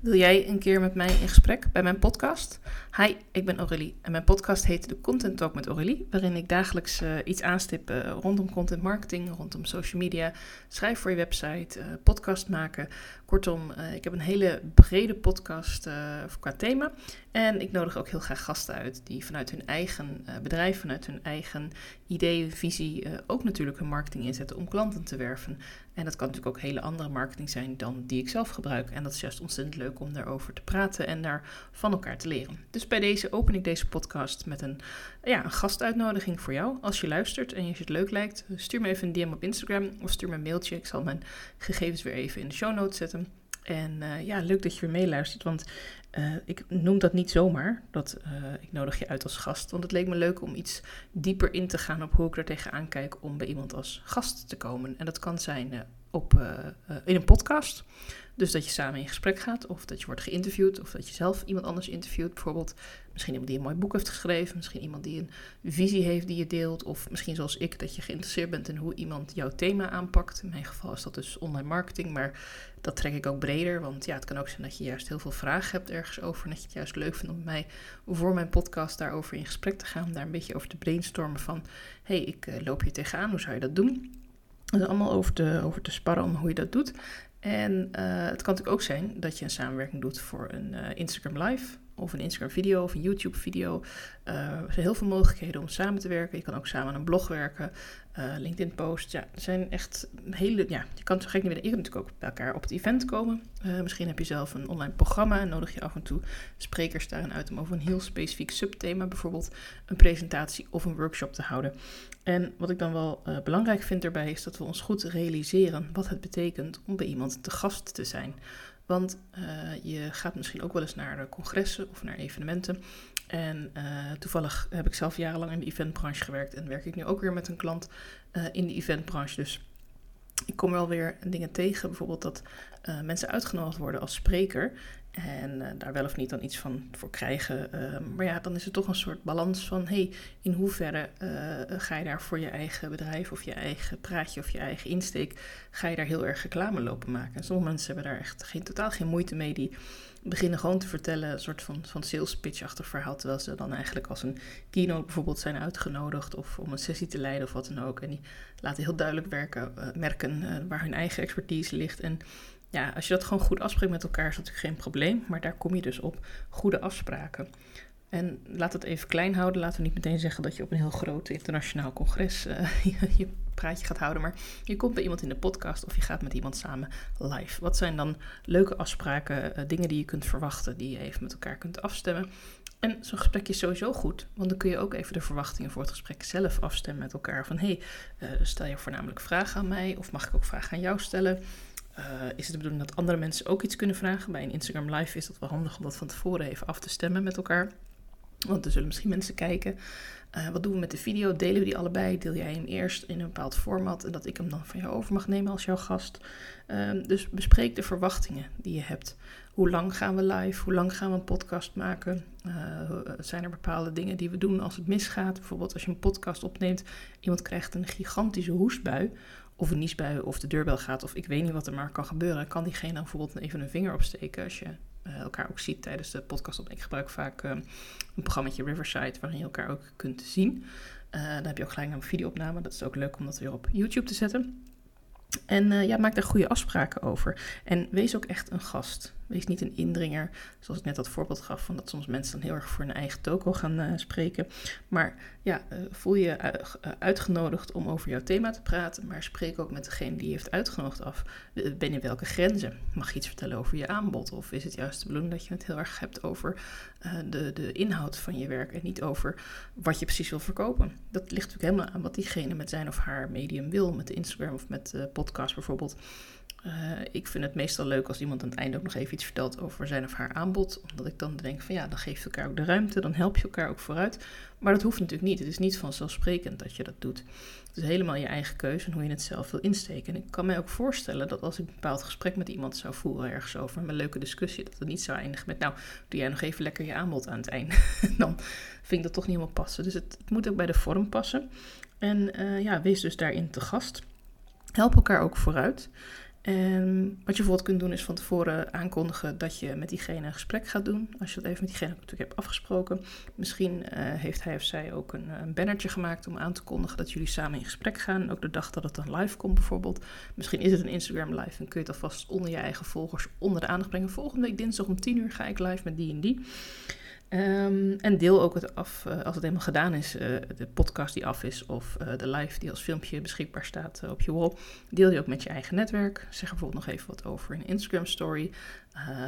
Wil jij een keer met mij in gesprek bij mijn podcast? Hi, ik ben Aurélie en mijn podcast heet de Content Talk met Aurélie, waarin ik dagelijks uh, iets aanstip uh, rondom content marketing, rondom social media, schrijf voor je website, uh, podcast maken. Kortom, ik heb een hele brede podcast qua thema en ik nodig ook heel graag gasten uit die vanuit hun eigen bedrijf, vanuit hun eigen idee, visie, ook natuurlijk hun marketing inzetten om klanten te werven. En dat kan natuurlijk ook hele andere marketing zijn dan die ik zelf gebruik. En dat is juist ontzettend leuk om daarover te praten en daar van elkaar te leren. Dus bij deze open ik deze podcast met een, ja, een gastuitnodiging voor jou. Als je luistert en je het leuk lijkt, stuur me even een DM op Instagram of stuur me een mailtje. Ik zal mijn gegevens weer even in de show notes zetten. En uh, ja, leuk dat je weer meeluistert, want uh, ik noem dat niet zomaar, dat uh, ik nodig je uit als gast. Want het leek me leuk om iets dieper in te gaan op hoe ik er tegenaan kijk om bij iemand als gast te komen. En dat kan zijn op, in een podcast. Dus dat je samen in gesprek gaat, of dat je wordt geïnterviewd, of dat je zelf iemand anders interviewt. Bijvoorbeeld misschien iemand die een mooi boek heeft geschreven, misschien iemand die een visie heeft die je deelt, of misschien zoals ik, dat je geïnteresseerd bent in hoe iemand jouw thema aanpakt. In mijn geval is dat dus online marketing, maar dat trek ik ook breder, want ja, het kan ook zijn dat je juist heel veel vragen hebt ergens over en dat je het juist leuk vindt om mij voor mijn podcast daarover in gesprek te gaan, daar een beetje over te brainstormen van, hé, hey, ik uh, loop hier tegenaan, hoe zou je dat doen? Dus allemaal over te, over te sparren hoe je dat doet. En uh, het kan natuurlijk ook zijn dat je een samenwerking doet voor een uh, Instagram Live of een Instagram video of een YouTube video. Uh, er zijn heel veel mogelijkheden om samen te werken. Je kan ook samen aan een blog werken, LinkedIn post. Ja, zijn echt hele. Ja, je kan zo gek niet meer. Je kunt natuurlijk ook bij elkaar op het event komen. misschien heb je zelf een online programma en nodig je af en toe sprekers daarin uit om over een heel specifiek subthema, bijvoorbeeld een presentatie of een workshop te houden. En wat ik dan wel belangrijk vind erbij is dat we ons goed realiseren wat het betekent om bij iemand te gast te zijn. Want uh, je gaat misschien ook wel eens naar congressen of naar evenementen. En uh, toevallig heb ik zelf jarenlang in de eventbranche gewerkt en werk ik nu ook weer met een klant in de eventbranche. Dus ik kom wel weer dingen tegen, bijvoorbeeld dat mensen uitgenodigd worden als spreker. En uh, daar wel of niet dan iets van voor krijgen. Uh, maar ja, dan is er toch een soort balans van: hey, in hoeverre ga je daar voor je eigen bedrijf of je eigen praatje of je eigen insteek, ga je daar heel erg reclame lopen maken? En sommige mensen hebben daar echt geen, totaal geen moeite mee. Die beginnen gewoon te vertellen, een soort van, van sales pitch-achtig verhaal. Terwijl ze dan eigenlijk als een keynote bijvoorbeeld zijn uitgenodigd of om een sessie te leiden of wat dan ook. En die laten heel duidelijk werken, merken waar hun eigen expertise ligt. En ja, als je dat gewoon goed afspreekt met elkaar, is dat natuurlijk geen probleem. Maar daar kom je dus op goede afspraken. En laat het even klein houden. Laten we niet meteen zeggen dat je op een heel groot internationaal congres uh, je, praatje gaat houden. Maar je komt bij iemand in de podcast of je gaat met iemand samen live. Wat zijn dan leuke afspraken, uh, dingen die je kunt verwachten, die je even met elkaar kunt afstemmen? En zo'n gesprek is sowieso goed, want dan kun je ook even de verwachtingen voor het gesprek zelf afstemmen met elkaar. Van hé, hey, uh, stel je voornamelijk vragen aan mij of mag ik ook vragen aan jou stellen? Uh, is het de bedoeling dat andere mensen ook iets kunnen vragen? Bij een Instagram Live is dat wel handig om dat van tevoren even af te stemmen met elkaar. Want er zullen misschien mensen kijken. Uh, wat doen we met de video? Delen we die allebei? Deel jij hem eerst in een bepaald format en dat ik hem dan van jou over mag nemen als jouw gast? Uh, dus bespreek de verwachtingen die je hebt. Hoe lang gaan we live? Hoe lang gaan we een podcast maken? Uh, zijn er bepaalde dingen die we doen als het misgaat? Bijvoorbeeld als je een podcast opneemt, iemand krijgt een gigantische hoestbui of een niesbui of de deurbel gaat of ik weet niet wat er maar kan gebeuren, kan diegene dan bijvoorbeeld even een vinger opsteken als je uh, elkaar ook ziet tijdens de podcast. Ik gebruik vaak uh, een programma Riverside waarin je elkaar ook kunt zien. Uh, dan heb je ook gelijk een videoopname. Dat is ook leuk om dat weer op YouTube te zetten. En ja, maak daar goede afspraken over. En wees ook echt een gast. Wees niet een indringer, zoals ik net dat voorbeeld gaf, van dat soms mensen dan heel erg voor hun eigen toko gaan uh, spreken. Maar ja, uh, voel je uh, uitgenodigd om over jouw thema te praten, maar spreek ook met degene die je heeft uitgenodigd af. Binnen welke grenzen? Mag je iets vertellen over je aanbod? Of is het juist de bedoeling dat je het heel erg hebt over de, de inhoud van je werk en niet over wat je precies wil verkopen? Dat ligt natuurlijk helemaal aan wat diegene met zijn of haar medium wil, met Instagram of met podcast bijvoorbeeld. Uh, ik vind het meestal leuk als iemand aan het einde ook nog even iets vertelt over zijn of haar aanbod. Omdat ik dan denk van ja, dan geef je elkaar ook de ruimte, dan help je elkaar ook vooruit. Maar dat hoeft natuurlijk niet. Het is niet vanzelfsprekend dat je dat doet. Het is helemaal je eigen keuze en hoe je het zelf wil insteken. En ik kan mij ook voorstellen dat als ik een bepaald gesprek met iemand zou voeren ergens over, een leuke discussie, dat het niet zou eindigen met nou, doe jij nog even lekker je aanbod aan het einde. dan vind ik dat toch niet helemaal passen. Dus het, het moet ook bij de vorm passen. En uh, ja, wees dus daarin te gast. Help elkaar ook vooruit. En wat je bijvoorbeeld kunt doen is van tevoren aankondigen dat je met diegene een gesprek gaat doen. Als je dat even met diegene natuurlijk hebt afgesproken. Misschien uh, heeft hij of zij ook een, een, bannertje gemaakt om aan te kondigen dat jullie samen in gesprek gaan. Ook de dag dat het dan live komt bijvoorbeeld. Misschien is het een Instagram live en kun je het alvast onder je eigen volgers onder de aandacht brengen. Volgende week dinsdag om 10 uur ga ik live met die en die. Um, en deel ook het af, uh, als het helemaal gedaan is, uh, de podcast die af is of uh, de live die als filmpje beschikbaar staat op je wall. Deel die ook met je eigen netwerk. Zeg bijvoorbeeld nog even wat over in een Instagram story.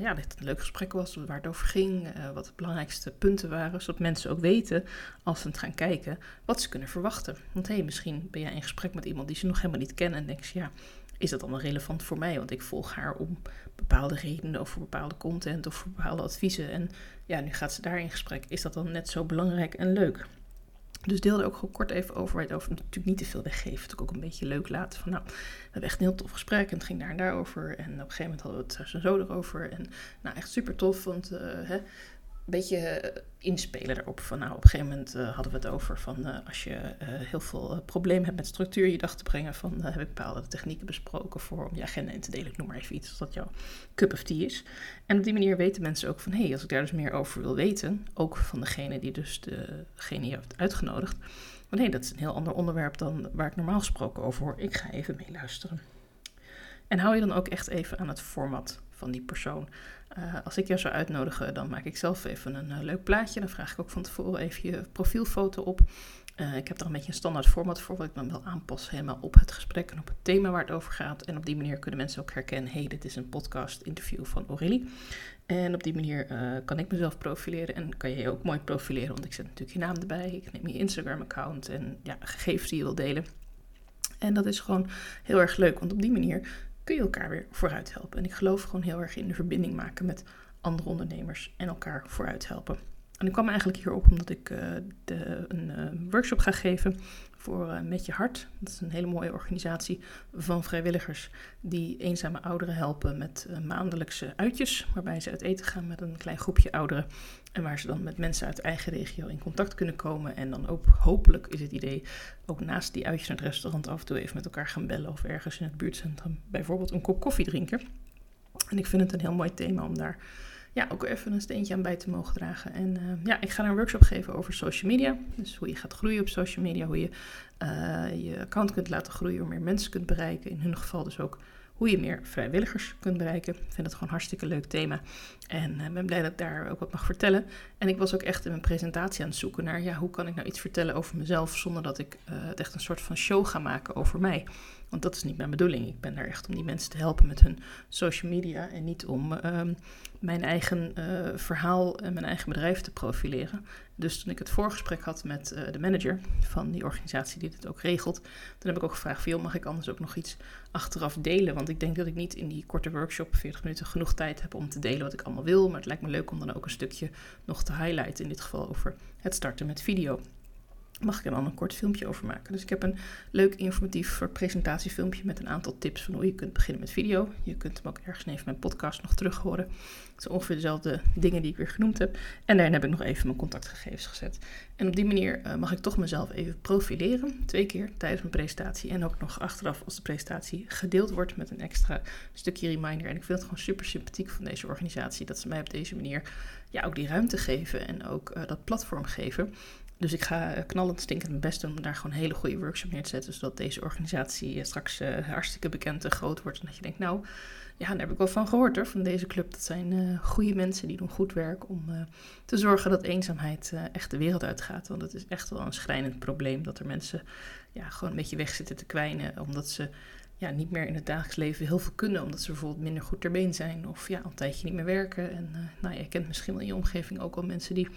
ja, dat het een leuk gesprek was, waar het over ging, wat de belangrijkste punten waren. Zodat mensen ook weten, als ze het gaan kijken, wat ze kunnen verwachten. Want hé, hey, misschien ben jij in gesprek met iemand die ze nog helemaal niet kennen en denk je, ja, is dat dan relevant voor mij? Want ik volg haar om bepaalde redenen of voor bepaalde content of voor bepaalde adviezen. En ja, nu gaat ze daar in gesprek. Is dat dan net zo belangrijk en leuk? Dus deel er ook gewoon kort even over. Waar het over natuurlijk niet te veel weggeven. Het ook een beetje leuk laten. Van nou, we hebben echt een heel tof gesprek. En het ging daar en daar over. En op een gegeven moment hadden we het zo en zo erover. En nou, echt super tof. Want uh, hè, beetje eh, inspelen erop. Van, nou, op een gegeven moment uh, hadden we het over van uh, als je heel veel problemen hebt met structuur je dag te brengen, van heb ik bepaalde technieken besproken voor om je agenda in te delen. Ik noem maar even iets, als dat jouw cup of tea is. En op die manier weten mensen ook van, hé, hey, als ik daar dus meer over wil weten, ook van degene die dus degene die heeft uitgenodigd, van hey, dat is een heel ander onderwerp dan waar ik normaal gesproken over hoor. Ik ga even meeluisteren. En hou je dan ook echt even aan het format van die persoon. Uh, als ik jou zou uitnodigen, dan maak ik zelf even een uh, leuk plaatje. Dan vraag ik ook van tevoren even je profielfoto op. Uh, ik heb daar een beetje een standaard format voor, wat ik dan wel aanpas helemaal op het gesprek en op het thema waar het over gaat. En op die manier kunnen mensen ook herkennen, hey, dit is een podcast interview van Aurélie. En op die manier kan ik mezelf profileren en kan jij je ook mooi profileren, want ik zet natuurlijk je naam erbij. Ik neem je Instagram-account en ja, gegevens die je wil delen. En dat is gewoon heel erg leuk, want op die manier kun je elkaar weer vooruit helpen. En ik geloof gewoon heel erg in de verbinding maken met andere ondernemers en elkaar vooruit helpen. En ik kwam eigenlijk hierop omdat ik uh, de, een uh, workshop ga geven voor uh, Met Je Hart. Dat is een hele mooie organisatie van vrijwilligers die eenzame ouderen helpen met maandelijkse uitjes. Waarbij ze uit eten gaan met een klein groepje ouderen. En waar ze dan met mensen uit eigen regio in contact kunnen komen. En dan ook hopelijk is het idee ook naast die uitjes naar het restaurant af en toe even met elkaar gaan bellen. Of ergens in het buurtcentrum bijvoorbeeld een kop koffie drinken. En ik vind het een heel mooi thema om daar ja, ook even een steentje aan bij te mogen dragen. En uh, ja, ik ga een workshop geven over social media. Dus hoe je gaat groeien op social media, hoe je uh, je account kunt laten groeien, hoe meer mensen kunt bereiken. In hun geval dus ook hoe je meer vrijwilligers kunt bereiken. Ik vind het gewoon een hartstikke leuk thema. En uh, ben blij dat ik daar ook wat mag vertellen. En ik was ook echt in mijn presentatie aan het zoeken naar, ja, hoe kan ik nou iets vertellen over mezelf zonder dat ik het echt een soort van show ga maken over mij. Want dat is niet mijn bedoeling. Ik ben daar echt om die mensen te helpen met hun social media en niet om um, mijn eigen uh, verhaal en mijn eigen bedrijf te profileren. Dus toen ik het voorgesprek had met uh, de manager van die organisatie die dit ook regelt, toen heb ik ook gevraagd: van, mag ik anders ook nog iets achteraf delen? Want ik denk dat ik niet in die korte workshop, 40 minuten, genoeg tijd heb om te delen wat ik allemaal wil. Maar het lijkt me leuk om dan ook een stukje nog te highlighten, in dit geval over het starten met video mag ik er dan een kort filmpje over maken. Dus ik heb een leuk informatief presentatiefilmpje met een aantal tips van hoe je kunt beginnen met video. Je kunt hem ook ergens even mijn podcast nog terug horen. Het zijn ongeveer dezelfde dingen die ik weer genoemd heb. En daarin heb ik nog even mijn contactgegevens gezet. En op die manier uh, mag ik toch mezelf even profileren. Twee keer tijdens mijn presentatie. En ook nog achteraf als de presentatie gedeeld wordt met een extra stukje reminder. En ik vind het gewoon super sympathiek van deze organisatie. Dat ze mij op deze manier ja, ook die ruimte geven en ook uh, dat platform geven. Dus ik ga knallend stinkend mijn best doen om daar gewoon hele goede workshop neer te zetten. Zodat deze organisatie straks uh, hartstikke bekend en groot wordt. En dat je denkt, nou, ja, daar heb ik wel van gehoord hoor, van deze club. Dat zijn uh, goede mensen die doen goed werk om te zorgen dat eenzaamheid echt de wereld uitgaat. Want het is echt wel een schrijnend probleem dat er mensen ja, gewoon een beetje weg zitten te kwijnen. Omdat ze ja, niet meer in het dagelijks leven heel veel kunnen. Omdat ze bijvoorbeeld minder goed ter been zijn of ja, een tijdje niet meer werken. En nou, je kent misschien wel in je omgeving ook wel mensen die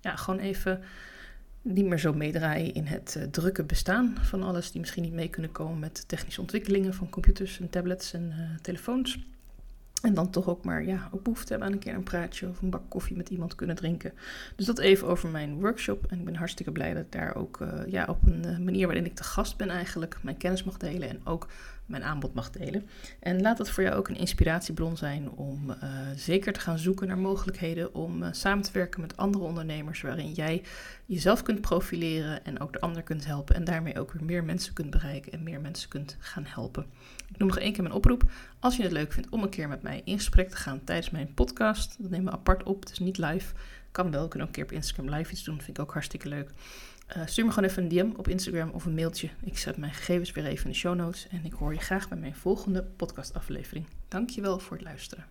ja, gewoon even niet meer zo meedraaien in het uh, drukke bestaan van alles. Die misschien niet mee kunnen komen met technische ontwikkelingen van computers en tablets en uh, telefoons. En dan toch ook maar ja, ook behoefte hebben aan een keer een praatje of een bak koffie met iemand kunnen drinken. Dus dat even over mijn workshop. En ik ben hartstikke blij dat ik daar ook uh, ja, op een manier waarin ik te gast ben eigenlijk mijn kennis mag delen. En ook mijn aanbod mag delen. En laat het voor jou ook een inspiratiebron zijn om uh, zeker te gaan zoeken naar mogelijkheden om uh, samen te werken met andere ondernemers, waarin jij jezelf kunt profileren en ook de ander kunt helpen. En daarmee ook weer meer mensen kunt bereiken en meer mensen kunt gaan helpen. Ik noem nog één keer mijn oproep. Als je het leuk vindt om een keer met mij in gesprek te gaan tijdens mijn podcast, dat nemen we apart op, het is niet live. Kan wel, we kunnen ook een keer op Instagram live iets doen, dat vind ik ook hartstikke leuk. Uh, stuur me gewoon even een DM op Instagram of een mailtje. Ik zet mijn gegevens weer even in de show notes en ik hoor je graag bij mijn volgende podcastaflevering. Dankjewel voor het luisteren.